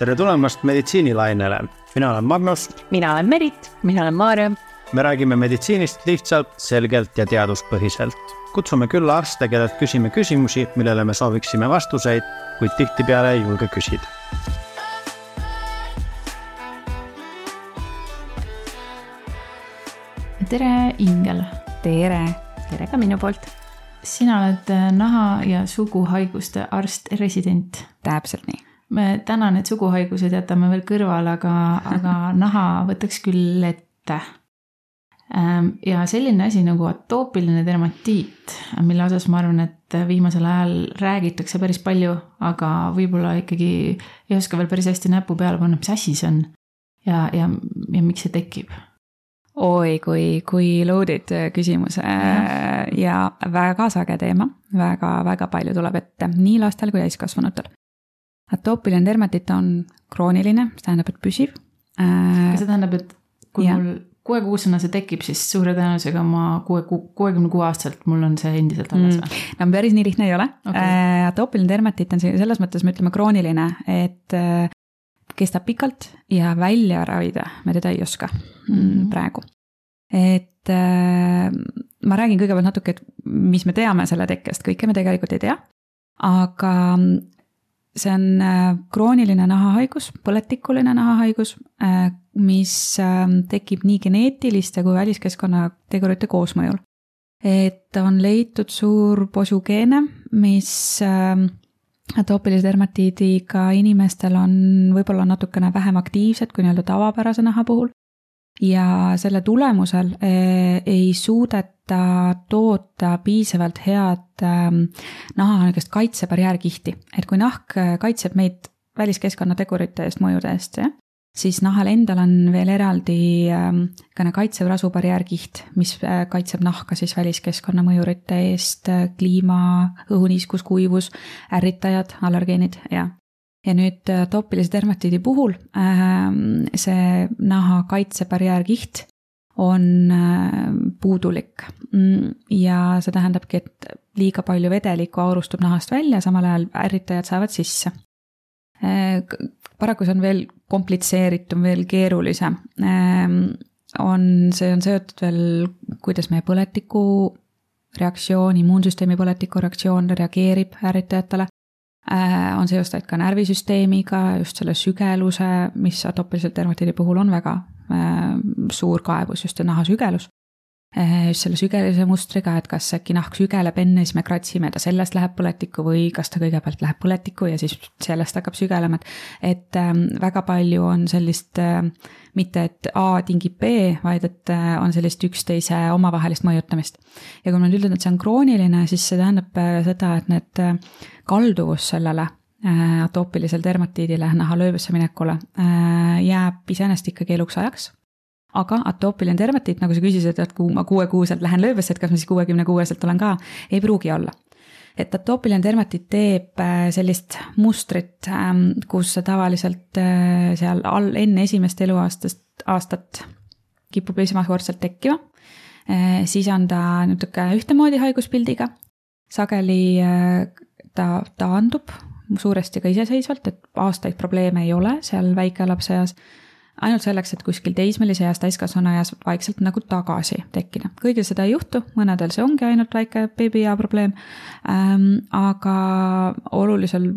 tere tulemast meditsiinilainele, mina olen Magnus. mina olen Merit. mina olen Maarja. me räägime meditsiinist lihtsalt, selgelt ja teaduspõhiselt. kutsume külla arste, kellelt küsime küsimusi, millele me sooviksime vastuseid, kuid tihtipeale ei julge küsida. tere, Ingel. tere. tere ka minu poolt. sina oled naha- ja suguhaiguste arst-resident. täpselt nii me täna need suguhaigused jätame veel kõrvale, aga, aga naha võtaks küll ette. Ähm, ja selline asi nagu atoopiline dermatiit, mille osas ma arvan, et viimasel ajal räägitakse päris palju, aga võib-olla ikkagi ei oska veel päris hästi näpu peale panna, mis asi see on ja, ja, ja miks see tekib. Oi kui, kui loaded küsimus ja, ja väga sage teema väga,, väga-väga palju tuleb ette nii lastel kui täiskasvanutel atoopiline dermatiit on krooniline, mis tähendab, et püsiv. Äh, see tähendab, et kui ja. mul kuue-kuusena see tekib, siis suure tõenäosusega ma kuue, kuuekümne kuue aastaselt mul on see endiselt alles või mm.? no päris nii lihtne ei ole okay.. Äh, atoopiline dermatiit on selles mõttes, me ütleme krooniline, et äh, kestab pikalt ja välja ravida me teda ei oska mm -hmm. praegu. et ma räägin kõigepealt natuke, et mis me teame selle tekkest, kõike me tegelikult ei tea. aga see on äh, krooniline nahahaigus, põletikuline nahahaigus, äh, mis ähm, tekib nii geneetiliste kui väliskeskkonna tegurite koosmõjul. et on leitud suur posu geene, mis ähm, atoopilise dermatiidiga inimestel on võib-olla natukene vähem aktiivsed kui nii-öelda tavapärase naha puhul ja selle tulemusel eh, ei suudeta toota piisavalt head ähm, naha niisugust kaitsebarjäärkihti, et kui nahk äh, kaitseb meid väliskeskkonna tegurite eest, mõjude eest, jah, siis nahal endal on veel eraldi niisugune ähm, kaitsev rasubarjäärkiht, mis äh, kaitseb nahka siis väliskeskkonna mõjurite eest, äh, kliima, õhuniiskus, kuivus, ärritajad, allergeenid ja ja nüüd äh, dermatiidi puhul ähm, see naha kaitsebarjäärkiht on äh, puudulik mm, ja see tähendabki, et liiga palju vedelikku aurustub nahast välja, samal ajal ärritajad saavad sisse. Äh, paraku see on veel komplitseeritum, veel keerulisem. Ähm, on, see on seotud veel, kuidas meie põletiku reaktsioon, immuunsüsteemi põletiku reaktsioon reageerib ärritajatele on seostatud ka närvisüsteemiga, just selle sügeluse, mis atoopiliselt dermatiidi puhul on väga äh, suur kaebus, just see nahasügelus. Äh, just selle sügelise mustriga, et kas äkki nahk sügeleb enne, siis me kratsime, ta sellest läheb põletikku või kas ta kõigepealt läheb põletikku ja siis sellest hakkab sügelema, et. et ähm, väga palju on sellist, mitte et A tingib B, vaid et on sellist üksteise omavahelist mõjutamist. ja kui ma nüüd ütlen, et see on krooniline, siis see tähendab seda, et need kalduvus sellele äh, atoopilisele dermatiidile, nahalööbesse minekule äh, jääb iseenesest ikkagi eluks ajaks. Aga atoopiline dermatiit, nagu sa küsisid, et kui ma kuuekuuselt lähen lööbesse, et kas ma siis kuuekümne kuueselt olen ka, ei pruugi olla et atoopiline dermatiit teeb äh, sellist mustrit, ähm, kus tavaliselt seal all, enne esimest eluaastast, aastat kipub esmakordselt tekkima. siis on ta natuke ühtemoodi haiguspildiga, sageli ta taandub suuresti ka iseseisvalt, et aastaid probleeme ei ole seal väikelapse eas. Ainult selleks, et kuskil teismelise eas, täiskasvanu eas vaikselt nagu tagasi tekkida. kõigil seda ei juhtu, mõnedel see ongi ainult väike beebiea probleem ähm,. aga olulisel,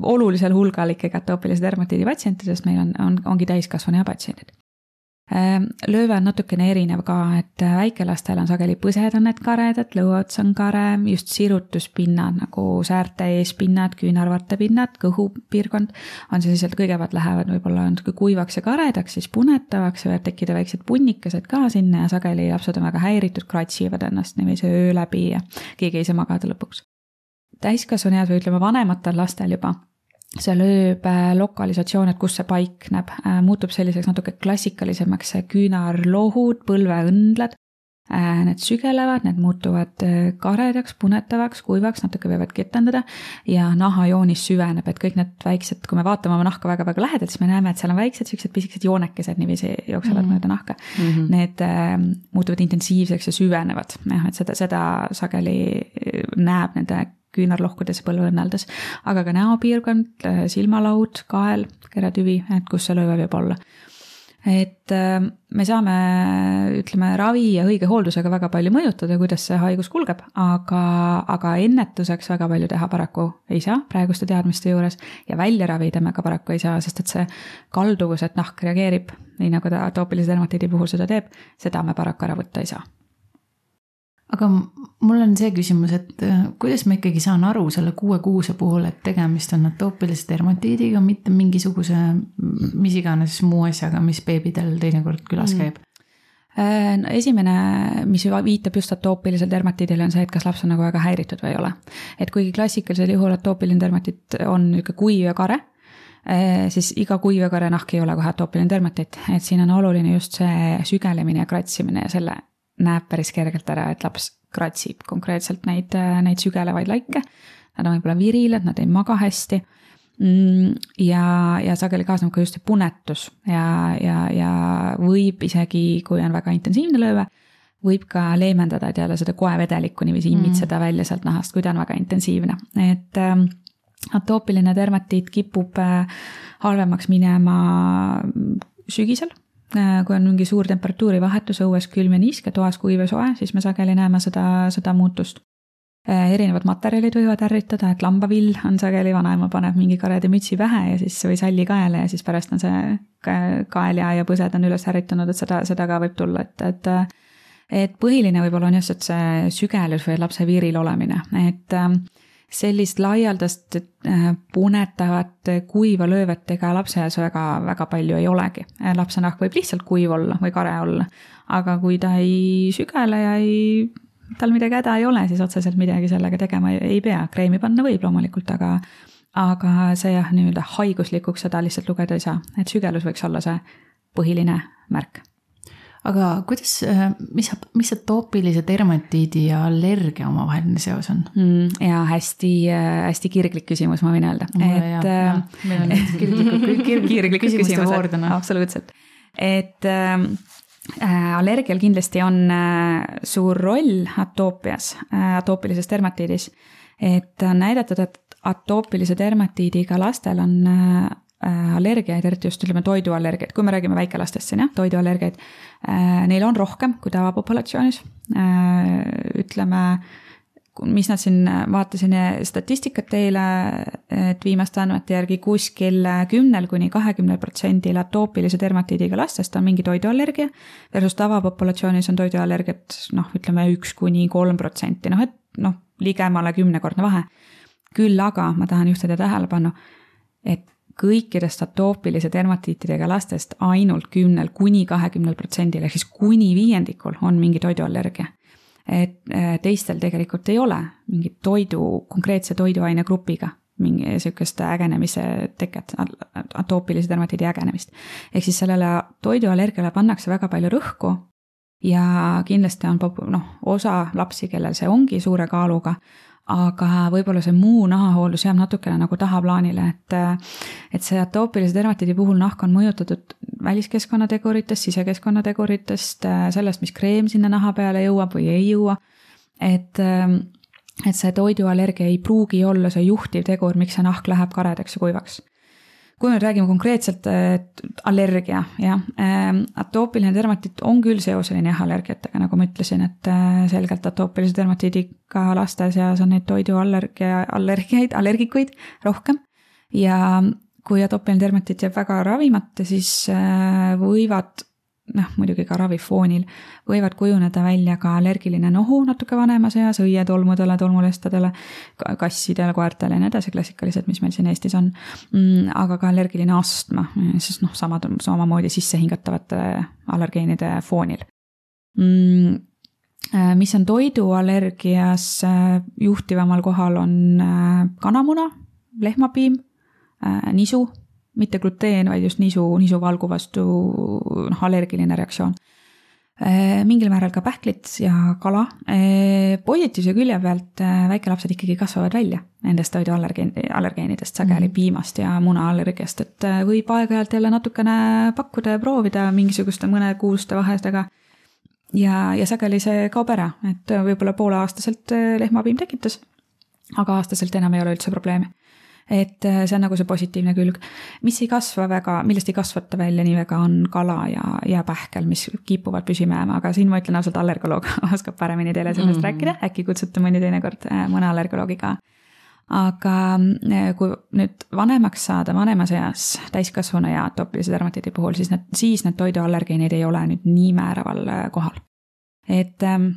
olulisel hulgal ikkagi atoopilise dermatiidi patsientidest meil on, on, ongi täiskasvanu ja patsiendid lööve on natukene erinev ka, et äh, väikelastel on sageli põsed on need karedad, lõuots on kare, just sirutuspinnad nagu säärte eespinnad, küünarvartepinnad, kõhupiirkond on sellised, kõigepealt lähevad võib-olla natuke kuivaks ja karedaks, siis punetavaks, võivad tekkida väiksed punnikesed ka sinna ja sageli lapsed on väga häiritud, kratsivad ennast niiviisi öö läbi ja keegi ei saa magada lõpuks. täiskasvanu eas või ütleme, vanematel lastel juba see lööb äh, lokalisatsioon, et kus see paikneb, äh, muutub selliseks natuke klassikalisemaks, küünarlohud, põlveõndlad. Äh, need sügelevad, need muutuvad karedaks, punetavaks, kuivaks, natuke võivad ketendada ja nahajoonis süveneb, et kõik need väiksed, kui me vaatame oma nahka väga-väga lähedalt, siis me näeme, et seal on väiksed siuksed pisikesed joonekesed niiviisi jooksevad mm -hmm. mööda nahka mm. -hmm. Need äh, muutuvad intensiivseks ja süvenevad, jah, et seda, seda sageli näeb nende küünarlohkudes põlve õnneldes, aga ka näopiirkond, silmalaud, kael, keretüvi, et kus see lööve võib olla. Et äh, me saame, ütleme, ravi ja õige hooldusega väga palju mõjutada, kuidas see haigus kulgeb, aga, aga ennetuseks väga palju teha paraku ei saa praeguste teadmiste juures ja välja ravida me ka paraku ei saa, sest et see kalduvus, et nahk reageerib, nii nagu ta atoopilise dermatiidi puhul seda teeb, seda me paraku ära võtta ei saa aga mul on see küsimus, et äh, kuidas ma ikkagi saan aru selle kuue-kuuse puhul, et tegemist on atoopilise dermatiidiga, mitte mingisuguse mis iganes muu asjaga, mis beebidel teinekord külas mm. käib äh, no esimene, mis viitab just atoopilisele dermatiidile, on see, et kas laps on nagu väga häiritud või ei ole. et kuigi klassikalisel juhul atoopiline dermatiit on niisugune kuiv ja kare, äh, siis iga kuiv ja kare nahk ei ole kohe atoopiline dermatiit, et siin on oluline just see sügelemine ja kratsimine ja selle näeb päris kergelt ära, et laps kratsib konkreetselt neid, neid sügelevaid laike. Nad on võib-olla virilad, nad ei maga hästi. Mm, ja, ja sageli kaasneb ka just see punetus ja, ja, ja võib isegi, kui on väga intensiivne lööve, võib ka leevendada jälle seda koevedelikku niiviisi immitseda mm. välja sealt nahast, kui ta on väga intensiivne, et ähm, atoopiline dermatiit kipub äh, halvemaks minema sügisel Äh, kui on mingi suur temperatuuri vahetus, õues külm ja niiske, toas kuiv ja soe, siis me sageli näeme seda, seda muutust. Äh, erinevad materjalid võivad ärritada, et lambavill on sageli, vanaema paneb mingi kareda mütsi pähe ja siis või salli kaela ja siis pärast on see kael ja, ja põsed on üles ärritunud, et seda, seda ka võib tulla, et, et et põhiline võib-olla on just, et see sügelus või lapse viiril olemine, et äh, sellist laialdast äh, punetavat kuiva löövet ega lapse ees väga, väga palju ei olegi. lapse nahk võib lihtsalt kuiv olla või kare olla, aga kui ta ei sügele ja ei, tal midagi häda ei ole, siis otseselt midagi sellega tegema ei, ei pea, kreemi panna võib loomulikult, aga aga see jah, nii-öelda haiguslikuks seda lihtsalt lugeda ei saa, et sügelus võiks olla see põhiline märk aga kuidas, äh, mis, mis atoopilise dermatiidi ja allergia omavaheline seos on mm,? ja hästi, äh, hästi kirglik küsimus, ma võin öelda. et. Äh, meil on nüüd kirglikud, kirglikud küsimuste voor täna. absoluutselt, et äh, allergial kindlasti on äh, suur roll atoopias äh,, atoopilises dermatiidis. et on näidatud, et atoopilise dermatiidiga lastel on äh, Äh, allergiaid, eriti just ütleme toiduallergiaid, kui me räägime väikelastest siin jah, toiduallergiaid, äh, neil on rohkem kui tavapopulatsioonis. Äh, ütleme, mis nad siin, vaatasin statistikat eile, et viimaste andmete järgi kuskil kümnel kuni kahekümnel protsendil atoopilise dermatiidiga lastest on mingi toiduallergia. versus tavapopulatsioonis on toiduallergiat noh, ütleme üks kuni kolm protsenti, noh et noh, ligemale kümnekordne vahe. küll aga ma tahan juhtida tähelepanu, et kõikidest atoopilise dermatiitidega lastest ainult kümnel kuni kahekümnel protsendil ehk siis kuni viiendikul on mingi toiduallergia. et äh, teistel tegelikult ei ole mingit toidu, konkreetse toiduaine grupiga mingi sihukest ägenemise teket, atoopilise dermatiidi ägenemist. ehk siis sellele toiduallergiale pannakse väga palju rõhku ja kindlasti on noh, osa lapsi, kellel see ongi suure kaaluga, aga võib-olla see muu nahahooldus jääb natukene nagu tahaplaanile, et et see atoopilise dermatiidi puhul nahk on mõjutatud väliskeskkonna teguritest, sisekeskkonna teguritest, sellest, mis kreem sinna naha peale jõuab või ei jõua. et, et see toiduallergia ei pruugi olla see juhtiv tegur, miks see nahk läheb karedaks ja kuivaks kui me räägime konkreetselt allergia, jah, ähm, atoopiline dermatiit on küll seoseline jah allergiatega, nagu ma ütlesin, et äh, selgelt atoopilise dermatiidiga laste seas on neid toiduallergia, allergiaid, allergikuid rohkem. ja kui atoopiline dermatiit jääb väga ravimata, siis äh, võivad noh, muidugi ka ravifoonil, võivad kujuneda välja ka allergiline nohu natuke vanemas eas, õietolmudele, tolmulestadele, kassidele, koertele ja nii edasi, klassikalised, mis meil siin Eestis on. Mm, aga ka allergiline astma, siis noh, samad, samamoodi sissehingatavate allergeenide foonil. Mm, äh, mis on toiduallergias äh, juhtivamal kohal, on äh, kanamuna, lehmapiim, nisu mitte gluteen, vaid just nisu, nisuvalgu vastu noh, allergiline reaktsioon. Äh, mingil määral ka pähklid ja kala. Äh, positiivse külje pealt äh, väikelapsed ikkagi kasvavad välja nendest toiduallergeen, allergeenidest, sageli mm. piimast ja munaallergiast, et võib aeg-ajalt jälle natukene pakkuda ja proovida mingisuguste mõnekuuste vahedega ja, ja sageli see kaob ära, et võib-olla pooleaastaselt lehmapiim tekitas aga aastaselt enam ei ole üldse probleemi et äh, see on nagu see positiivne külg. mis ei kasva väga, millest ei kasvata välja nii väga, on kala ja, ja pähkel, mis kipuvad püsima jääma, aga siin ma ütlen ausalt, allergoloog oskab paremini teile sellest mm -hmm. rääkida, äkki kutsute mõni teinekord äh, mõne allergoloogi ka aga äh, kui nüüd vanemaks saada vanemas eas, täiskasvanu ja atoopilise dermatiidi puhul, siis need, siis need toiduallergeenid ei ole nüüd nii määraval kohal. et ähm,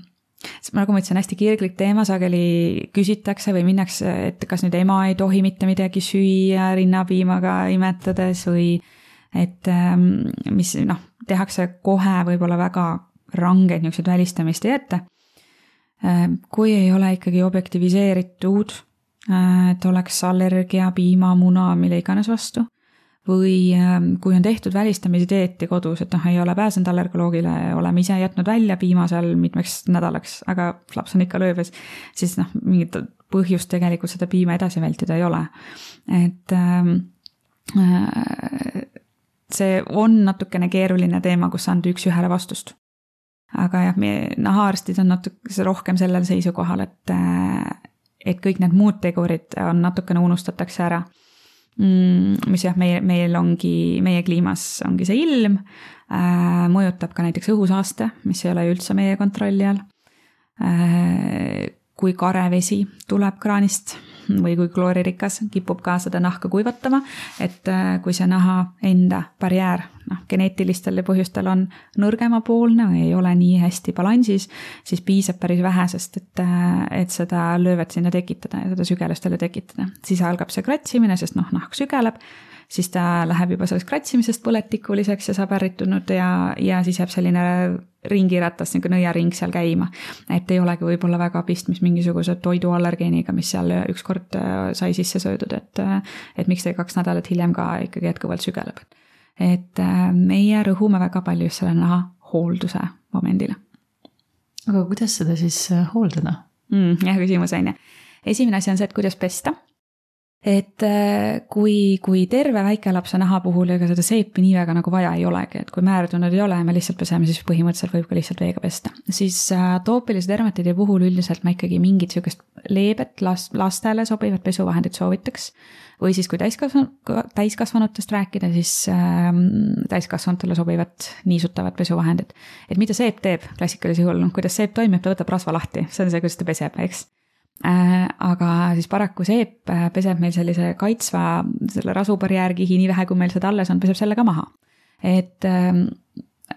nagu ma ütlesin, hästi kirglik teema, sageli küsitakse või minnakse, et kas nüüd ema ei tohi mitte midagi süüa rinnapiimaga imetades või et ähm, mis noh, tehakse kohe võib-olla väga rangeid niisuguseid välistamist ei jäeta. Ähm, kui ei ole ikkagi objektiviseeritud, äh, et oleks allergia piima, muna, mille iganes vastu või ähm, kui on tehtud välistamise dieeti kodus, et noh, ei ole pääsenud allergoloogile, oleme ise jätnud välja piima seal mitmeks nädalaks, aga laps on ikka lööbes, siis noh, mingit põhjust tegelikult seda piima edasi vältida ei ole. et ähm, äh, see on natukene keeruline teema, kus anda üks-ühele vastust. aga jah, meie nahaarstid on natuke rohkem sellel seisukohal, et, äh, et kõik need muud tegurid on natukene unustatakse ära mis jah, meie, meil ongi, meie kliimas ongi see ilm äh,, mõjutab ka näiteks õhusaaste, mis ei ole ju üldse meie kontrolli all äh,. kui kare vesi tuleb kraanist või kui klooririkas, kipub ka seda nahka kuivatama, et äh, kui see naha enda barjäär noh, geneetilistel põhjustel on nõrgemapoolne või ei ole nii hästi balansis, siis piisab päris vähesest, et, äh, et seda löövet sinna tekitada ja seda sügelust jälle tekitada. siis algab see kratsimine, sest noh, nahk sügeleb siis ta läheb juba sellest kratsimisest põletikuliseks ja saab ärritunud ja, ja siis jääb selline ringiratas, niisugune nõiaring seal käima. et ei olegi võib-olla väga pistmist mingisuguse toiduallergeeniga, mis seal ükskord äh, sai sisse söödud, et, äh, et miks ta kaks nädalat hiljem ka ikkagi jätkuvalt sügeleb. et äh, meie rõhume väga palju just selle naha hoolduse momendile. aga kuidas seda siis hooldada mm,? hea küsimus, on ju. esimene asi on see, et kuidas pesta et äh, kui, kui terve väikelapse naha puhul ega seda seepi nii väga nagu vaja ei olegi, et kui määrdunud ei ole ja me lihtsalt peseme, siis põhimõtteliselt võib ka lihtsalt veega pesta. siis äh, dermatiidi puhul üldiselt ma ikkagi mingit sihukest leebet last, lastele sobivat pesuvahendit soovitaks. või siis, kui täiskasvanu, täiskasvanutest rääkida, siis äh, täiskasvanutele sobivat niisutavat pesuvahendit. et mida seep teeb klassikalisel juhul, noh kuidas seep toimib, ta võtab rasva lahti, see on see, kuidas ta peseb, eks aga siis paraku seep äh, peseb meil sellise kaitsva, selle rasubarjäärkihi, nii vähe kui meil seda alles on, peseb selle ka maha. et ähm,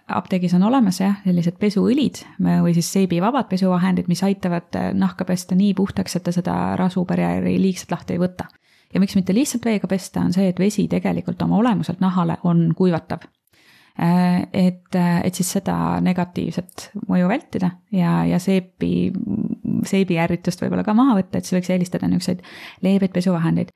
apteegis on olemas jah, sellised pesuõlid või siis seebivabad pesuvahendid, mis aitavad äh, nahka pesta nii puhtaks, et ta seda rasubarjääri liigselt lahti ei võta. ja miks mitte lihtsalt veega pesta, on see, et vesi tegelikult oma olemuselt nahale on kuivatav et, et siis seda negatiivset mõju vältida ja, ja seepi seebiärritust võib-olla ka maha võtta, et siis võiks eelistada niisuguseid leebeid pesuvahendeid.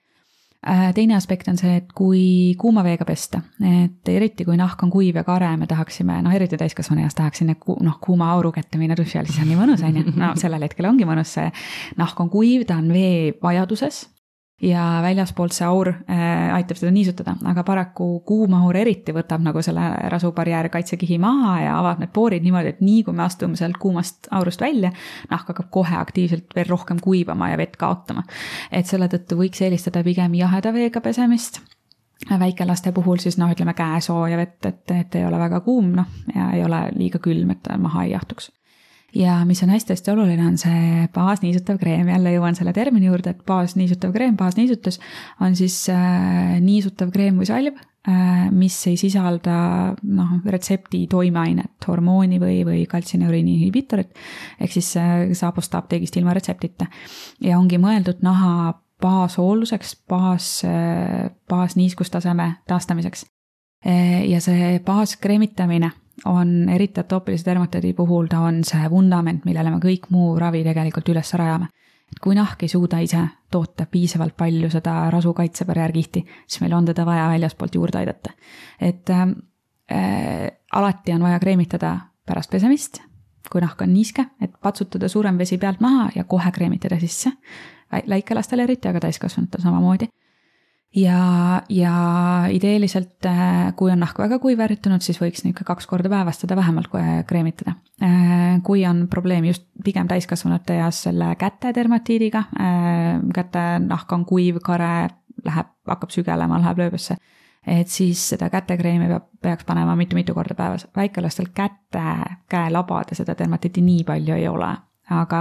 Äh, teine aspekt on see, et kui kuuma veega pesta, et eriti kui nahk on kuiv ja kare, me tahaksime, noh, eriti täiskasvanu eas tahaks sinna noh, kuuma auru kätte minna duši all, siis on nii mõnus, on ju. no sellel hetkel ongi mõnus, see nahk on kuiv, ta on vee vajaduses ja väljaspoolt see aur äh, aitab seda niisutada, aga paraku kuum aur eriti võtab nagu selle rasubarjääri kaitsekihi maha ja avab need poorid niimoodi, et nii kui me astume sealt kuumast aurust välja, nahk hakkab kohe aktiivselt veel rohkem kuivama ja vett kaotama. et selle tõttu võiks eelistada pigem jaheda veega pesemist väikelaste puhul siis noh, ütleme käesooja vett, et, et ei ole väga kuum, noh, ja ei ole liiga külm, et maha ei jahtuks ja mis on hästi-hästi oluline, on see baasniisutav kreem, jälle jõuan selle termini juurde, et baasniisutav kreem, baasniisutus on siis äh, niisutav kreem või salv äh,, mis ei sisalda noh, retsepti toimeainet, hormooni või, või kaltsineuriini inhibitorit, ehk siis äh, saab osta apteegist ilma retseptita. ja ongi mõeldud naha baashoolduseks, baas, äh, baasniiskustaseme taastamiseks. Äh, ja see baaskreemitamine on eriti atoopilise dermatiidi puhul, ta on see vundament, millele me kõik muu ravi tegelikult üles rajame. et kui nahk ei suuda ise toota piisavalt palju seda rasu kaitsebarjäärkihti, siis meil on teda vaja väljaspoolt juurde aidata. et äh, alati on vaja kreemitada pärast pesemist, kui nahk on niiske, et patsutada suurem vesi pealt maha ja kohe kreemitada sisse. väikelastel eriti, aga täiskasvanutel samamoodi ja, ja ideeliselt, äh, kui on nahk väga kuiv ärritunud, siis võiks niisugune kaks korda päevas teda vähemalt kreemitada. Äh, kui on probleem just pigem täiskasvanute eas selle käte dermatiidiga, äh, käte nahk on kuiv, kare, läheb, hakkab sügelema, läheb lööbesse, et siis seda kätekreemi peab, peaks panema mitu-mitu korda päevas. väikelastel käte, käelabade seda dermatiiti nii palju ei ole aga,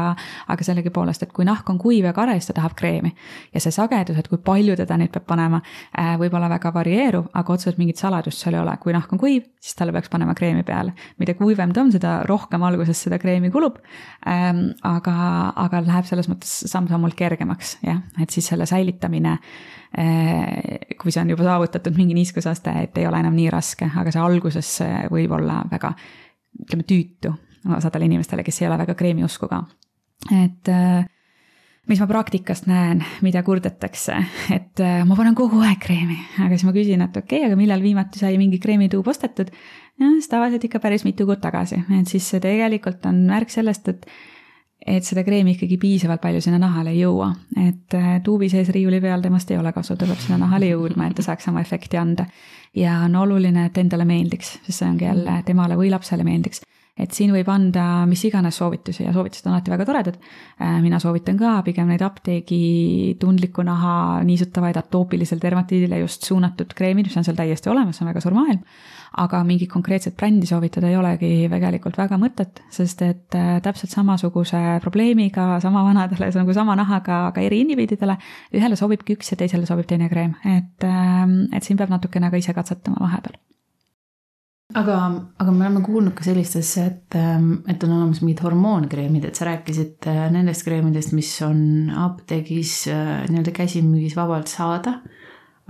aga sellegipoolest, et kui nahk on kuiv ja kare, siis ta tahab kreemi. ja see sagedus, et kui palju teda nüüd peab panema, äh, võib olla väga varieeruv, aga otseselt mingit saladust seal ei ole, kui nahk on kuiv, siis talle peaks panema kreemi peale. mida kuivem ta on, seda rohkem alguses seda kreemi kulub ähm,. aga, aga läheb selles mõttes samm-sammult kergemaks, jah, et siis selle säilitamine äh, kui see on juba saavutatud mingi niiskusaste, et ei ole enam nii raske, aga see alguses võib olla väga ütleme tüütu osadele inimestele, kes ei ole väga kreemi usku ka. et äh, mis ma praktikast näen, mida kurdetakse, et äh, ma panen kogu aeg kreemi, aga siis ma küsin, et okei okay,, aga millal viimati sai mingi kreemituub ostetud? siis tavaliselt ikka päris mitu kuud tagasi, et siis see tegelikult on märk sellest, et et seda kreemi ikkagi piisavalt palju sinna nahale ei jõua, et äh, tuubi sees riiuli peal temast ei ole kasu, ta peab sinna nahale jõudma, et ta saaks sama efekti anda. ja on oluline, et endale meeldiks, sest see ongi jälle temale või lapsele meeldiks et siin võib anda mis iganes soovitusi ja soovitused on alati väga toredad. Äh, mina soovitan ka pigem neid apteegi tundliku naha niisutavaid atoopilisele dermatiidile just suunatud kreemid, mis on seal täiesti olemas, see on väga suur maailm. aga mingit konkreetset brändi soovitada ei olegi tegelikult väga mõtet, sest et äh, täpselt samasuguse probleemiga, sama vanadele, nagu sama nahaga, aga eri indiviididele, ühele sobibki üks ja teisele sobib teine kreem, et, ähm, et siin peab natukene ka ise katsetama vahepeal aga, aga me oleme kuulnud ka sellist asja, et, ähm, et on olemas mingid hormoonkreemid, et sa rääkisid äh, nendest kreemidest, mis on apteegis äh, nii-öelda käsimüügis vabalt saada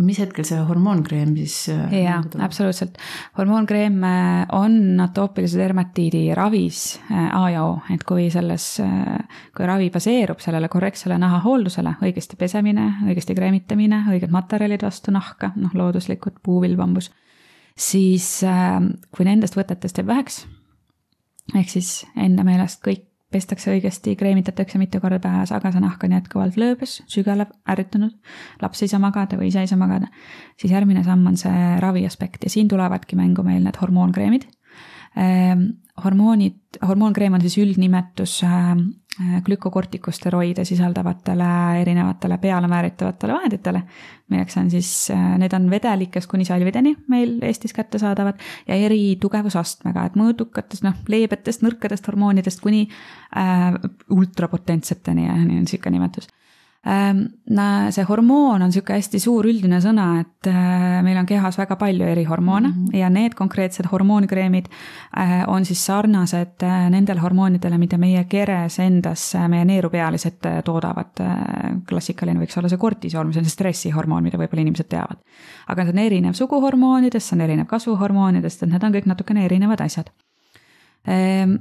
mis hetkel see hormoonkreem siis? Äh, jaa, absoluutselt. hormoonkreem on atoopilise dermatiidi ravis A ja O, et kui selles, kui ravi baseerub sellele korrektsele nahahooldusele, õigesti pesemine, õigesti kreemitamine, õiged materjalid vastu nahka, noh, looduslikud puuvilm, bambus siis ähm, kui nendest võtetest jääb väheks, ehk siis enda meelest kõik pestakse õigesti, kreemitatakse mitu korda päevas, aga see nahk on jätkuvalt lööbes, sügelev, ärritunud, laps ei saa magada või ise ei saa magada, siis järgmine samm on see ravi aspekt ja siin tulevadki mängu meil need hormoonkreemid. Ähm, hormoonid, hormoonkreem on siis üldnimetus ähm, glükokortikusteroide sisaldavatele erinevatele peale määritavatele vahenditele, milleks on siis, äh, need on vedelikest kuni salvideni meil Eestis kättesaadavad ja eri tugevusastmega, et mõõdukatest, noh, leebetest, nõrkadest hormoonidest kuni äh, ultrapotentseteni nii on niisugune nimetus see hormoon on niisugune hästi suur üldine sõna, et äh, meil on kehas väga palju erihormoone mm -hmm. ja need konkreetsed hormoonkreemid äh, on siis sarnased äh, nendele hormoonidele, mida meie keres endas meie neerupealised toodavad. klassikaline võiks olla see kortisool, mis on see stressihormoon, mida võib-olla inimesed teavad. aga see on erinev suguhormoonidest, see on erinev kasvuhormoonidest, et need on kõik natukene erinevad asjad. Ehm,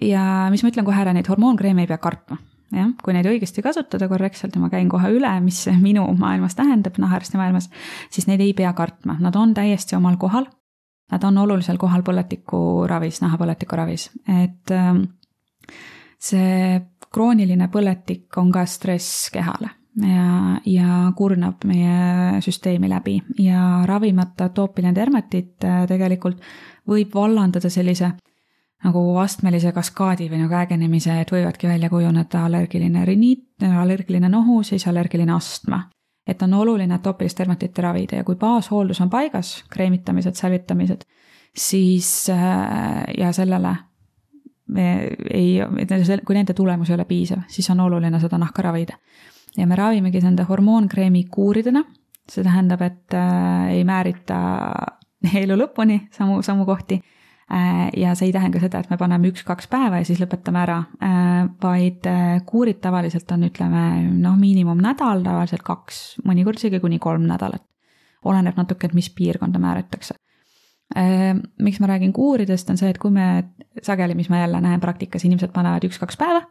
ja mis ma ütlen kohe ära, neid hormoonkreeme ei pea kartma jah, kui neid õigesti kasutada korrektselt ja ma käin kohe üle, mis minu maailmas tähendab, nahaarsti maailmas, siis neid ei pea kartma, nad on täiesti omal kohal. Nad on olulisel kohal põletikuravis, nahapõletiku ravis, et ähm, see krooniline põletik on ka stress kehale ja, ja kurnab meie süsteemi läbi. Ja ravimata atoopiline dermatiit äh, tegelikult võib vallandada sellise nagu astmelise kaskaadi või nagu ägenemise, et võivadki välja kujuneda allergiline riniit, allergiline nohu, siis allergiline astma. et on oluline atoopilist dermatiiti ravida ja kui baashooldus on paigas, kreemitamised, säilitamised, siis äh, ja sellele ei, kui nende tulemus ei ole piisav, siis on oluline seda nahka ravida. ja me ravimegi nende hormoonkreemi kuuridena, see tähendab, et äh, ei määrita elu lõpuni samu, samu kohti ja see ei tähenda seda, et me paneme üks-kaks päeva ja siis lõpetame ära, äh, vaid äh, kuurid tavaliselt on, ütleme noh, miinimum nädal, tavaliselt kaks, mõnikord isegi kuni kolm nädalat. oleneb natuke, et mis piirkonda määratakse. miks ma räägin kuuridest, on see, et kui me sageli, mis ma jälle näen praktikas, inimesed panevad üks-kaks päeva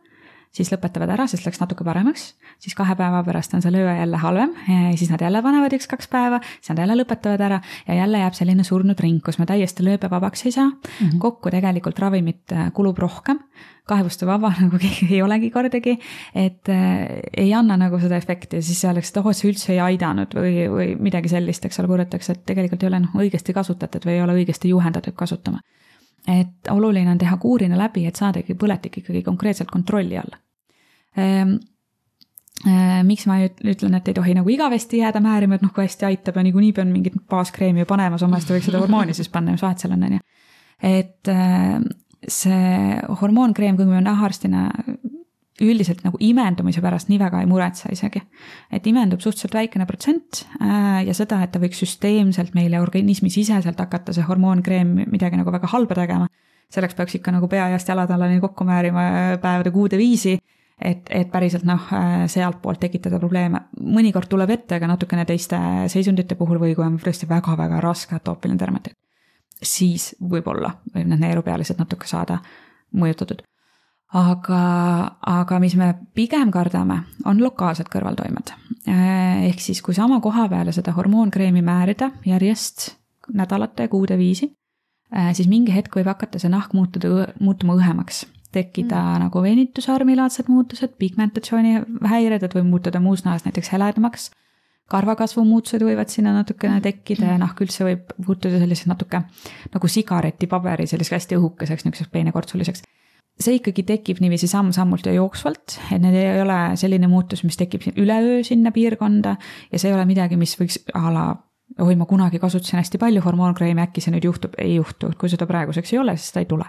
siis lõpetavad ära, sest läks natuke paremaks, siis kahe päeva pärast on see lööja jälle halvem, siis nad jälle panevad üks-kaks päeva, siis nad jälle lõpetavad ära ja jälle jääb selline surnud ring, kus me täiesti lööbevabaks ei saa mm. -hmm. kokku tegelikult ravimit äh, kulub rohkem, kaebuste vaba nagu ei olegi kordagi, et äh, ei anna nagu seda efekti siis öeldakse, et oh, see üldse ei aidanud või, või midagi sellist, eks ole, kurdetakse, et tegelikult ei ole noh õigesti kasutatud või ei ole õigesti juhendatud kasutama et oluline on teha kuurina läbi, et saadagi põletik ikkagi konkreetselt kontrolli alla ehm,. Ehm, miks ma ütlen, et ei tohi nagu igavesti jääda määrima, et noh, kui hästi aitab ja niikuinii pean mingit baaskreemi panema, samas võiks seda hormooni siis panna, mis vahet seal on, on ju. et ehm, see hormoonkreem, kui me nahaarstina üldiselt nagu imendumise pärast nii väga ei muretse isegi. et imendub suhteliselt väikene protsent äh, ja seda, et ta võiks süsteemselt meile organismi siseselt hakata see hormoonkreem midagi nagu väga halba tegema. selleks peaks ikka nagu pea eest jalatallani kokku määrima äh, päevade kuude viisi et, et päriselt noh, äh, sealtpoolt tekitada probleeme. mõnikord tuleb ette ka natukene teiste seisundite puhul või kui on tõesti väga-väga raske atoopiline dermatiit, siis võib-olla võib need neerupealised natuke saada mõjutatud aga, aga mis me pigem kardame, on lokaalsed kõrvaltoimed. Ehk siis, kui sama koha peale seda hormoonkreemi määrida järjest nädalate ja kuude viisi, siis mingi hetk võib hakata see nahk muutuda, muutuma õhemaks. tekkida mm. nagu venitusarmilaadsed muutused, pigmentatsiooni häired, et võib muutuda muus nahas näiteks heledamaks karvakasvu muutused võivad sinna natukene tekkida ja nahk üldse võib muutuda selliseks natuke nagu sigaretipaberi, selliseks hästi õhukeseks, niisuguseks peenekortsuliseks see ikkagi tekib niiviisi samm-sammult ja jooksvalt, et need ei ole selline muutus, mis tekib üleöö sinna piirkonda ja see ei ole midagi, mis võiks a la oi, ma kunagi kasutasin hästi palju hormoonkreemi, äkki see nüüd juhtub, ei juhtu, kui seda praeguseks ei ole, siis seda ei tule.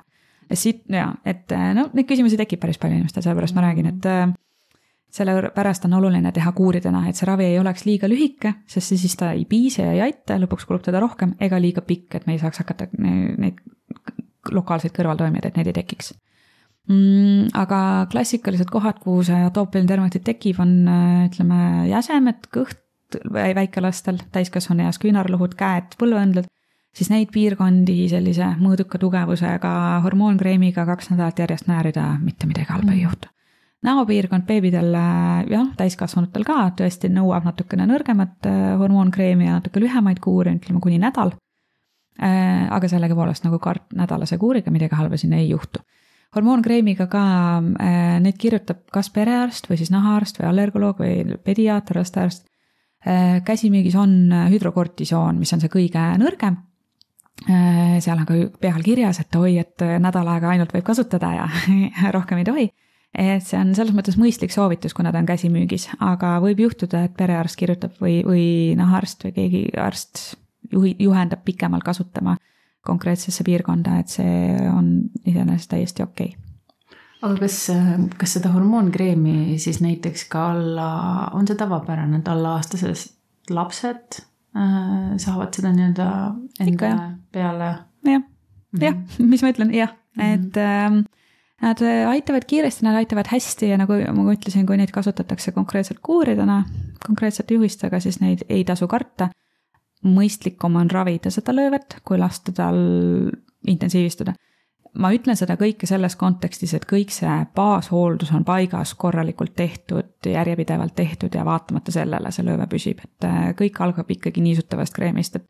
siit ja, et no neid küsimusi tekib päris palju inimestel, sellepärast ma räägin, et sellepärast on oluline teha kuuridena, et see ravi ei oleks liiga lühike, sest siis ta ei piisa ja ei aita, lõpuks kulub teda rohkem, ega liiga pikk, et me ei saaks hakata neid lokaalseid kõrvaltoimeid, et neid ei tekiks. Aga klassikalised kohad, kuhu see atoopiline tekib, on ütleme jäsemed, kõht väikelastel, täiskasvanu eas küünarluhud, käed, põlveõndlad, siis neid piirkondi sellise mõõduka tugevusega hormoonkreemiga kaks nädalat järjest näärida, mitte midagi halba ei mm. juhtu näopiirkond beebidel, jah, täiskasvanutel ka tõesti nõuab natukene nõrgemat äh, hormoonkreemi ja natuke lühemaid kuure, ütleme kuni nädal. Äh, aga sellegipoolest nagu kart nädalase kuuriga midagi halba sinna ei juhtu hormoonkreemiga ka äh, neid kirjutab kas perearst või siis nahaarst või allergoloog või pediaater, lastearst äh,. käsimüügis on hüdrokortisoon, mis on see kõige nõrgem äh,. seal on ka peal kirjas, et oi, et nädal aega ainult võib kasutada ja rohkem ei tohi et see on selles mõttes mõistlik soovitus, kuna ta on käsimüügis, aga võib juhtuda, et perearst kirjutab või, või nahaarst või keegi arst juhi, juhendab pikemalt kasutama konkreetsesse piirkonda, et see on iseenesest täiesti okei okay. aga kas, kas seda hormoonkreemi siis näiteks ka alla, on see tavapärane, et allaaastased lapsed äh, saavad seda nii-öelda enda jah. peale? jah, jah, mhm. mis ma ütlen, jah -hmm. et äh, Nad aitavad kiiresti, nad aitavad hästi ja nagu ma ütlesin, kui neid kasutatakse konkreetselt kuuridena, konkreetsete juhistega, siis neid ei tasu karta mõistlikum on ravida seda löövet, kui lasta tal intensiivistuda. ma ütlen seda kõike selles kontekstis, et kõik see baashooldus on paigas, korralikult tehtud, järjepidevalt tehtud ja vaatamata sellele see lööve püsib, et äh, kõik algab ikkagi niisutavast kreemist, et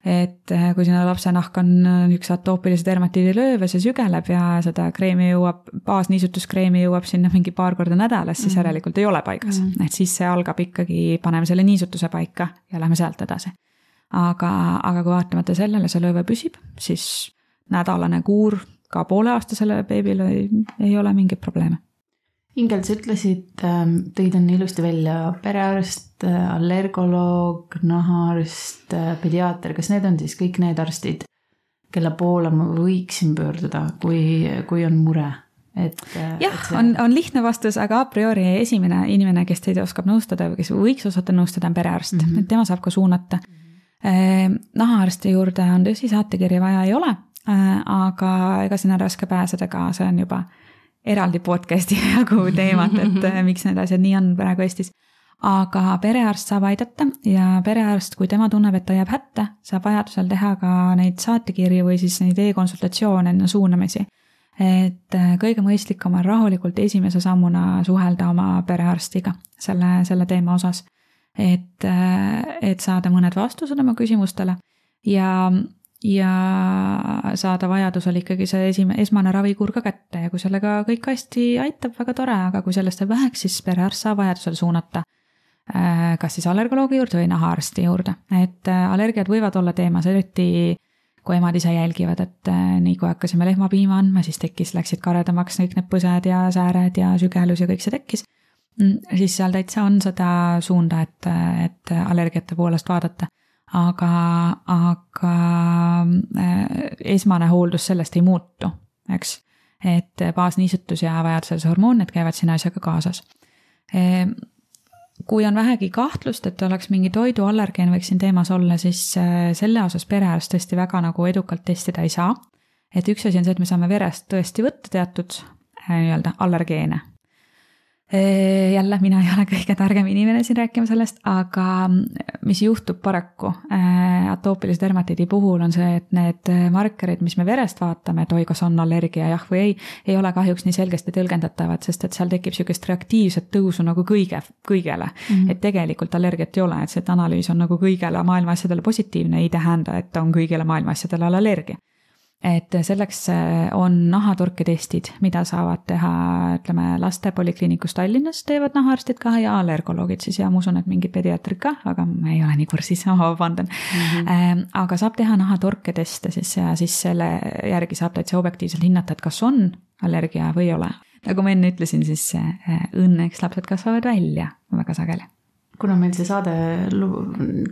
et äh, kui sinu lapse nahk on niisuguse atoopilise dermatiidi lööv ja see sügeleb ja seda kreemi jõuab, baasniisutuskreemi jõuab sinna mingi paar korda nädalas, siis -hmm. järelikult ei ole paigas mm. -hmm. et siis see algab ikkagi, paneme selle niisutuse paika ja lähme sealt edasi aga, aga kui vaatamata sellele see lõve püsib, siis nädalane kuur ka pooleaastasele beebile ei, ei ole mingeid probleeme. Ingel, sa ütlesid, ähm, tõid enne ilusti välja perearst, allergoloog, nahaarst, pediaater, kas need on siis kõik need arstid, kelle poole ma võiksin pöörduda, kui, kui on mure? et. jah, see... on, on lihtne vastus, aga a priori esimene inimene, kes teid oskab nõustada või kes võiks osata nõustada, on perearst mm, -hmm. et tema saab ka suunata mm. -hmm nahaarsti juurde on tõsi, saatekirja vaja ei ole, äh, aga ega sinna on raske pääseda ka, see on juba eraldi podcast'i jagu teemat, et äh, miks need asjad nii on praegu Eestis. aga perearst saab aidata ja perearst, kui tema tunneb, et ta jääb hätta, saab vajadusel teha ka neid saatekirju või siis neid e-konsultatsioone enne suunamisi. et äh, kõige mõistlikum on rahulikult esimese sammuna suhelda oma perearstiga selle, selle teema osas. Et, äh, et saada mõned vastused oma küsimustele ja, ja saada vajadusel ikkagi see esime-, esmane ravikuur ka kätte ja kui sellega kõik hästi aitab, väga tore, aga kui sellest jääb väheks, siis perearst saab vajadusel suunata äh, kas siis allergoloogi juurde või nahaarsti juurde, et allergiad võivad olla teemas, eriti kui emad ise jälgivad, et äh, nii kui hakkasime lehmapiima andma, siis tekkis, läksid karedamaks kõik need põsed ja sääred ja sügelus ja kõik see tekkis. Mm, siis seal täitsa on seda suunda, et, et allergiate poolest vaadata. aga, aga äh, esmane hooldus sellest ei muutu, eks. et baasniisutus ja vajadusel see hormoon, need käivad sinna asjaga kaasas ehm, kui on vähegi kahtlust, et oleks mingi toiduallergeen võiks siin teemas olla, siis äh, selle osas perearst tõesti väga nagu edukalt testida ei saa. et üks asi on see, et me saame verest tõesti võtta teatud äh, nii-öelda allergeene jälle, mina ei ole kõige targem inimene siin rääkima sellest, aga mis juhtub paraku atoopilise dermatiidi puhul on see, et need markerid, mis me verest vaatame, et oi, kas on allergia jah või ei, ei ole kahjuks nii selgesti tõlgendatavad, sest et seal tekib sihukest reaktiivset tõusu nagu kõige, kõigele mm. -hmm. et tegelikult allergiat ei ole, et see, et analüüs on nagu kõigele maailma asjadele positiivne, ei tähenda, et on kõigile maailma asjadele allergia et selleks äh, on nahatorketestid, mida saavad teha, ütleme, laste polikliinikus Tallinnas teevad nahaarstid ka ja allergoloogid siis ja ma usun, et mingid pediaatrid ka, aga ma ei ole nii kursis, ma vabandan mm. -hmm. aga saab teha nahatorketeste siis ja siis selle järgi saab täitsa objektiivselt hinnata, et kas on allergia või ei ole. nagu ma enne ütlesin, siis äh, õnneks lapsed kasvavad välja väga sageli kuna meil see saade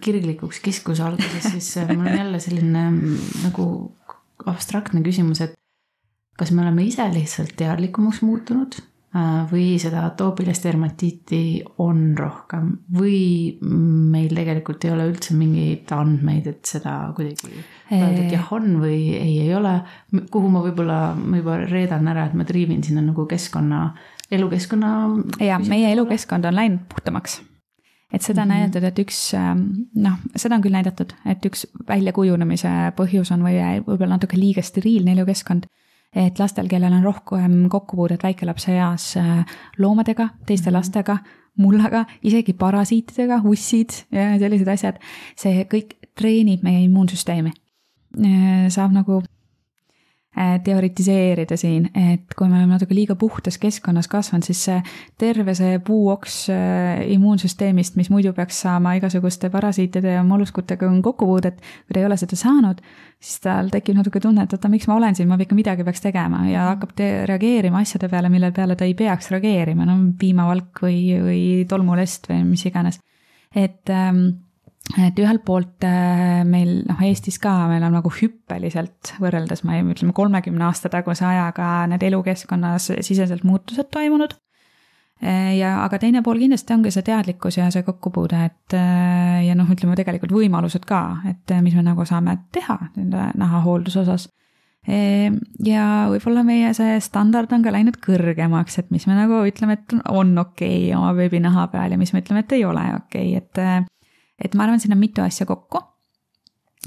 kirglikuks kiskus alguses, siis mul on jälle selline mm, nagu abstraktne küsimus, et kas me oleme ise lihtsalt teadlikumaks muutunud äh, või seda atoopilist dermatiiti on rohkem või meil tegelikult ei ole üldse mingeid andmeid, et seda kuidagi öelda, et jah, on või ei, ei ole. kuhu ma võib-olla, ma juba reedan ära, et ma triivin sinna nagu keskkonna, elukeskkonna. ja meie elukeskkond on läinud puhtamaks et seda on mm -hmm. näidatud, et üks ähm, noh, seda on küll näidatud, et üks väljakujunemise põhjus on või võib-olla natuke liiga steriilne elukeskkond. et lastel, kellel on rohkem kokkupuudet väikelapse eas äh, loomadega, teiste mhm. lastega, mullaga, isegi parasiitidega, ussid ja sellised asjad, see kõik treenib meie immuunsüsteemi. Äh, saab nagu Äh, teoritiseerida siin, et kui me oleme natuke liiga puhtas keskkonnas kasvanud, siis see terve see puuoks äh, immuunsüsteemist, mis muidu peaks saama igasuguste parasiitide ja molluskutega kokkupuudet, kui ta ei ole seda saanud, siis tal tekib natuke tunne, et oota, miks ma olen siin, ma ikka midagi peaks tegema ja hakkab reageerima asjade peale, mille peale ta ei peaks reageerima, no piimavalk või, või tolmulest või mis iganes. et ähm, et ühelt poolt äh, meil noh, Eestis ka meil on nagu hüppeliselt võrreldes, ma ei, ütleme kolmekümne aasta taguse ajaga need elukeskkonnas siseselt muutused toimunud. Äh, ja, aga teine pool kindlasti ongi see teadlikkus ja see kokkupuude, et äh, ja noh, ütleme tegelikult võimalused ka, et mis me nagu saame teha nende nahahoolduse osas. ja võib-olla meie see standard on ka läinud kõrgemaks, et mis me nagu ütleme, et on okei okay oma veebinaha peal ja mis me ütleme, et ei ole okei okay., et et ma arvan, siin on mitu asja kokku.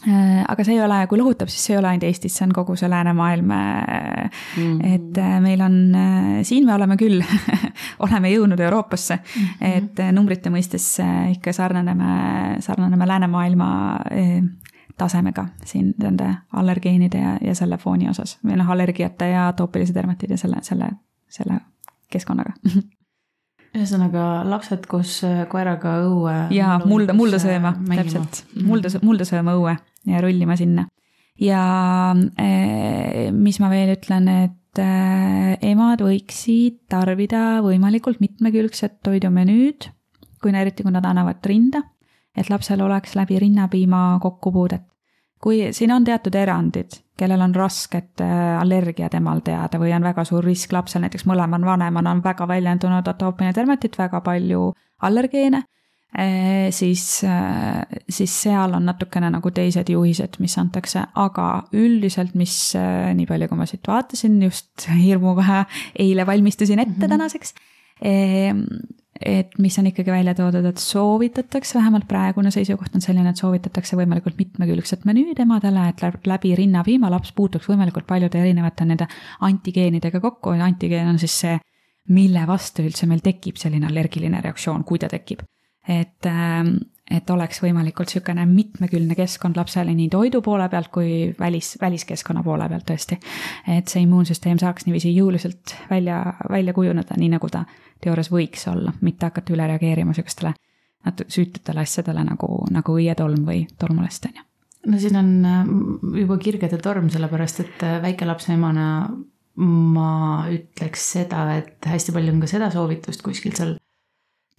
Äh, aga see ei ole, kui lohutab, siis see ei ole ainult Eestis, see on kogu see läänemaailm mm.. et äh, meil on, äh, siin me oleme küll oleme jõudnud Euroopasse mm, -hmm. et numbrite mõistes ikka sarnaneme, sarnaneme läänemaailma tasemega siin nende allergeenide ja, ja selle fooni osas või noh, allergiate ja atoopilise dermatiidi selle, selle, selle keskkonnaga ühesõnaga lapsed koos äh, koeraga õue. ja mulda, mulda sööma, täpselt, mhm. mulda, mulda sööma õue ja rullima sinna. ja eh, mis ma veel ütlen, et eh, emad võiksid tarbida võimalikult mitmekülgset toidumenüüd, kui eriti, kui nad annavad rinda, et lapsel oleks läbi rinnapiima kokkupuudet kui siin on teatud erandid, kellel on rasket äh, allergiad emal teada või on väga suur risk lapsel, näiteks mõlemal vanemal on väga väljendunud atoopiline dermatit, väga palju allergeene, äh, siis, äh, siis seal on natukene nagu teised juhised, mis antakse, aga üldiselt, mis nii palju, kui ma siit vaatasin, just hirmuga eile valmistusin ette mm -hmm. tänaseks et mis on ikkagi välja toodud, et soovitatakse, vähemalt praegune seisukoht on selline, et soovitatakse võimalikult mitmekülgset menüüd emadele, et läbi rinnapiima laps puutuks võimalikult paljude erinevate nende antigeenidega kokku ja antigeen on siis see, mille vastu üldse meil tekib selline allergiline reaktsioon, kui ta tekib. et, ähm, et oleks võimalikult niisugune mitmekülgne keskkond lapsele nii toidu poole pealt kui välis, väliskeskkonna poole pealt tõesti. et see immuunsüsteem saaks niiviisi jõuliselt välja, välja kujuneda, nii nagu ta teoorias võiks olla, mitte hakata üle reageerima sihukestele natuke süütutele asjadele nagu, nagu õietolm või tolmulest, on ju. no siin on äh, juba kirgede torm, sellepärast et äh, väikelapse emana ma ütleks seda, et hästi palju on ka seda soovitust kuskilt seal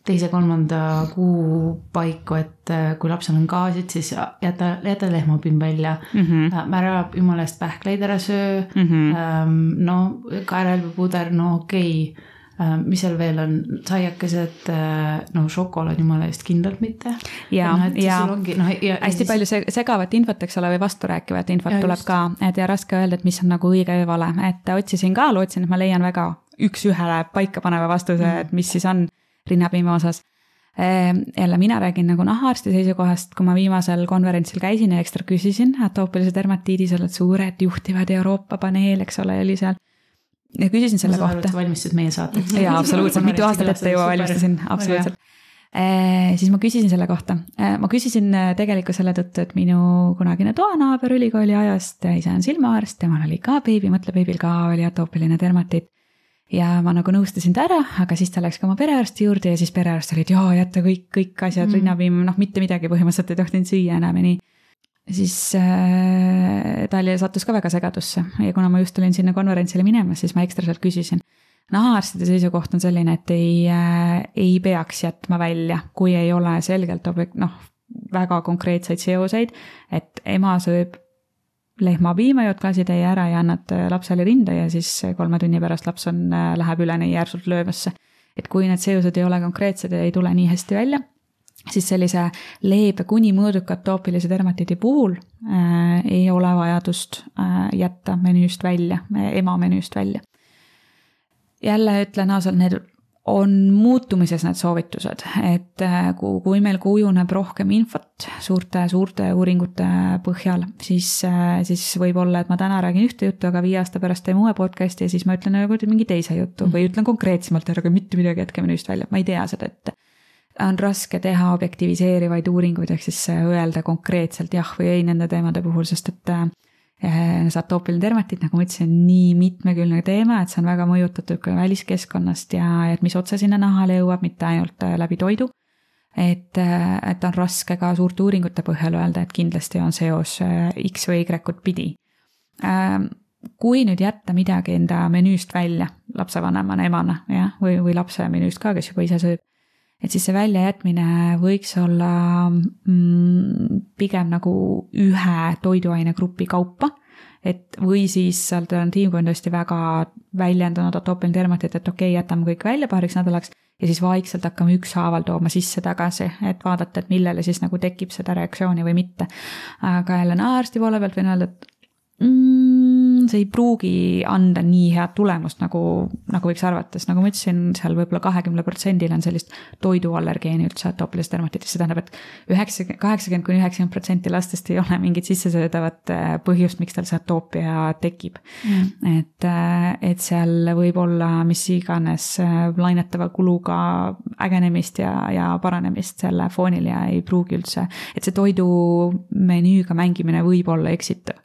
teise-kolmanda kuu paiku, et äh, kui lapsel on gaasid, siis jäta, jäta lehmapimm välja mm. -hmm. ära jumala eest pähkleid ära söö mm. -hmm. no kaerelpuder, no okei okay Äh, mis seal veel on, saiakesed, äh, no šokolaad jumala eest kindlalt mitte. ja, no, ja ongi, no, ja, hästi siis... palju segavat infot, eks ole, või vasturääkivat infot ja, tuleb just. ka, et ja raske öelda, et mis on nagu õige või vale, et otsisin ka, lootsin, et ma leian väga üks-ühele paikapaneva vastuse mm., et mis siis on rinnapiima osas ehm, jälle mina räägin nagu nahaarsti seisukohast, kui ma viimasel konverentsil käisin ja ekstra küsisin atoopilise dermatiidi, seal olid suured juhtivad Euroopa paneel, eks ole, oli seal ja küsisin selle ma kohta. valmistasid meie saateks. jaa, absoluutselt, mitu aastat ette juba valmistasin, absoluutselt. Eh, siis ma küsisin selle kohta, eh, ma küsisin eh, tegelikult selle tõttu, et minu kunagine toanaaber ülikooli ajast, ise on silmaarst, temal oli ka beebi, mõtle beebil ka oli atoopiline dermatiit. Ja ma nagu nõustasin ta ära, aga siis ta läks ka oma perearsti juurde ja siis perearst oli, et jaa, jäta kõik, kõik asjad mm., rinnapiim, noh, mitte midagi põhimõtteliselt ei tohtinud süüa enam ja nii siis äh, Talja sattus ka väga segadusse ja kuna ma just olin sinna konverentsile minemas, siis ma ekstra sealt küsisin. nahaarstide seisukoht on selline, et ei äh,, ei peaks jätma välja, kui ei ole selgelt objekt-, noh, väga konkreetseid seoseid, et ema sööb lehmapiima, jood klaasitäie ära ja annad äh, lapsele rinda ja siis kolme tunni pärast laps on äh,, läheb üleni järsult löömasse. et kui need seosed ei ole konkreetsed ja ei tule nii hästi välja siis sellise leebe kuni mõõduka atoopilise dermatiidi puhul äh, ei ole vajadust äh, jätta menüüst välja, ema menüüst välja. jälle ütlen ausalt, need on muutumises need soovitused, et äh, kui, meil kujuneb rohkem infot suurte, suurte uuringute põhjal, siis, äh, siis võib-olla, et ma täna räägin ühte juttu, aga viie aasta pärast teen uue podcast'i ja siis ma ütlen nagu mingi teise jutu või ütlen konkreetsemalt, ärge mitte midagi jätke menüüst välja, ma ei tea seda ette on raske teha objektiviseerivaid uuringuid, ehk siis äh, öelda konkreetselt jah või ei nende teemade puhul, sest et äh, see atoopiline dermatiit, nagu ma ütlesin, nii mitmekülgne teema, et see on väga mõjutatud ka väliskeskkonnast ja et mis otse sinna nahale jõuab, mitte ainult äh, läbi toidu. et, et on raske ka suurte uuringute põhjal öelda, et kindlasti on seos X või Y-ut pidi. Kui nüüd jätta midagi enda menüüst välja lapsevanemana, emana, jah, või, või lapse menüüst ka, kes juba ise sööb et siis see väljajätmine võiks olla mm, pigem nagu ühe toiduainegrupi kaupa. et või siis alternatiiv, kui on tõesti väga väljendunud atoopiline et okei okay,, jätame kõik välja paariks nädalaks ja siis vaikselt hakkame ükshaaval tooma sisse-tagasi, et vaadata, et millele siis nagu tekib seda reaktsiooni või mitte. aga jälle naarsti poole pealt võin öelda, et mm,? See ei pruugi anda nii head tulemust, nagu, nagu võiks arvata, sest nagu ma ütlesin, seal võib-olla kahekümne protsendil on sellist toiduallergeeni üldse atoopilisest dermatiitist, see tähendab, et üheksakümmend, kaheksakümmend kuni üheksakümmend protsenti lastest ei ole mingit sissesöödavat äh, põhjust, miks tal see atoopia tekib. Mm.. et, äh, et seal võib olla mis iganes äh, lainetava kuluga ägenemist ja, ja paranemist selle foonil ja ei pruugi üldse, et see toidumenüüga mängimine võib olla eksitav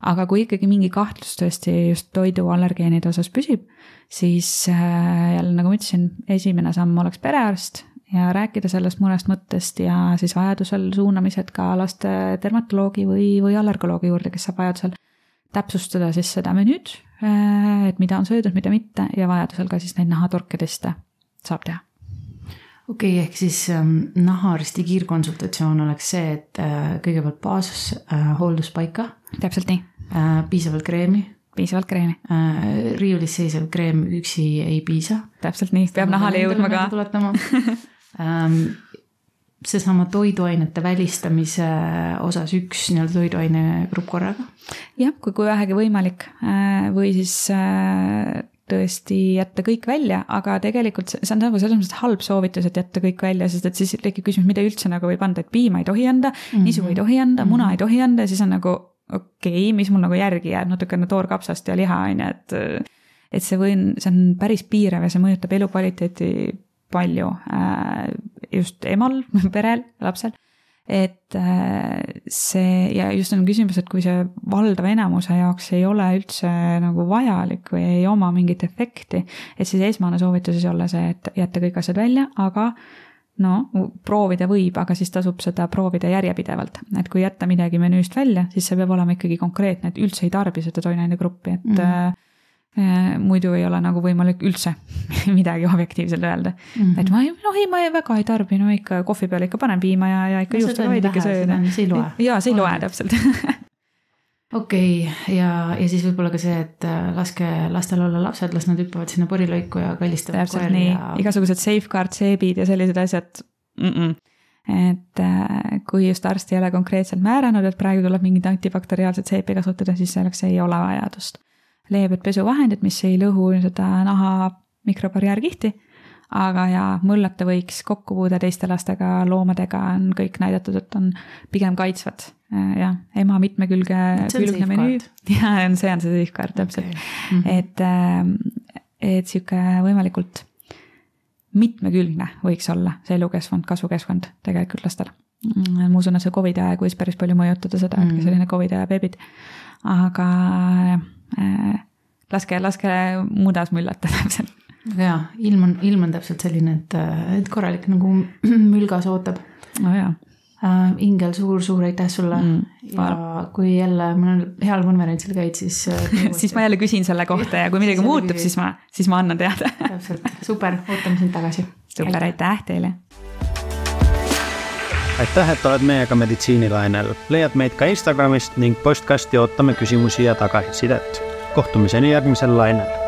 aga kui ikkagi mingi kahtlus tõesti just toiduallergeenide osas püsib, siis äh, jälle nagu ma ütlesin, esimene samm oleks perearst ja rääkida sellest murest, mõttest ja siis vajadusel suunamised ka laste dermatoloogi või, või allergoloogi juurde, kes saab vajadusel täpsustada siis seda menüüd, äh, et mida on söödud, mida mitte ja vajadusel ka siis neid nahatorke teste saab teha okei okay,, ehk siis ähm, nahaarsti kiirkonsultatsioon oleks see, et äh, kõigepealt baas äh, hoolduspaika. täpselt nii. Piisavalt kreemi. piisavalt kreemi äh,. riiulis seisev kreem üksi ei piisa. täpselt nii, peab nahale jõudma ka. tuletama ähm, seesama toiduainete välistamise osas üks nii-öelda toiduainegrupp korraga. jah, kui, kui vähegi võimalik äh, või siis äh, tõesti jätta kõik välja, aga tegelikult see on nagu selles mõttes halb soovitus, et jätta kõik välja, sest et siis tekib küsimus, mida üldse nagu võib anda, et piima ei tohi anda mm, -hmm. nisu ei tohi anda mm, -hmm. muna ei tohi anda ja siis on nagu okei okay,, mis mul nagu järgi jääb, natukene toorkapsast ja liha, on ju, et et see võin, see on päris piirav ja see mõjutab elukvaliteeti palju, äh, just emal, perel, lapsel. Et äh, see ja just on küsimus, et kui see valdava enamuse jaoks ei ole üldse nagu vajalik või ei oma mingit efekti, et siis esmane soovitus siis olla see, et jätta kõik asjad välja, aga no proovida võib, aga siis tasub seda proovida järjepidevalt, et kui jätta midagi menüüst välja, siis see peab olema ikkagi konkreetne, et üldse ei tarbi seda toiduainegruppi, et mm. -hmm Äh, muidu ei ole nagu võimalik üldse midagi objektiivselt öelda mm. -hmm. et ma ei, noh ei, ma ei, väga ei tarbi, no ikka kohvi peale ikka panen piima ja, ja ikka no, juustoid ikka söön. see ei loe. jaa, see ei loe täpselt okei okay,, ja, ja siis võib-olla ka see, et äh, laske lastel olla lapsed, las nad hüppavad sinna porilõiku ja kallistavad koeri ja. igasugused safeguard seebid ja sellised asjad mm. -mm et äh, kui just arst ei ole konkreetselt määranud, et praegu tuleb mingit antibakteriaalset seepi kasutada, siis selleks ei ole vajadust leebed pesuvahendid, mis ei lõhu seda naha mikrobarjäärkihti. Aga ja mõllata võiks kokkupuude teiste lastega, loomadega on kõik näidatud, et on pigem kaitsvad. jah, ema mitmekülge, külgne menüü. ja see on see safeguard täpselt okay. mm, -hmm. et, äh, et sihuke võimalikult mitmekülgne võiks olla see elukeskkond, kasvukeskkond tegelikult lastele. ma usun, et see Covidi aeg võis päris palju mõjutada seda, et ka selline Covidi aja beebid. aga Äh, laske, laske mudas müllata täpselt. Hea, ilm on, ilm on täpselt selline, et, et korralik nagu mülgas ootab. no jaa äh,. Ingel suur,, suur-suur aitäh sulle mm, ja kui jälle mõnel heal konverentsil käid, siis äh, siis ma jälle küsin selle kohta ja kui midagi muutub, siis ma, siis ma annan teada täpselt, super, ootame sind tagasi. super, aitäh teile aitäh, et oled meiega meditsiinilainel. leiad meid ka Instagramist ning postkasti ootame küsimusi ja tagasisidet. kohtumiseni järgmisel lainel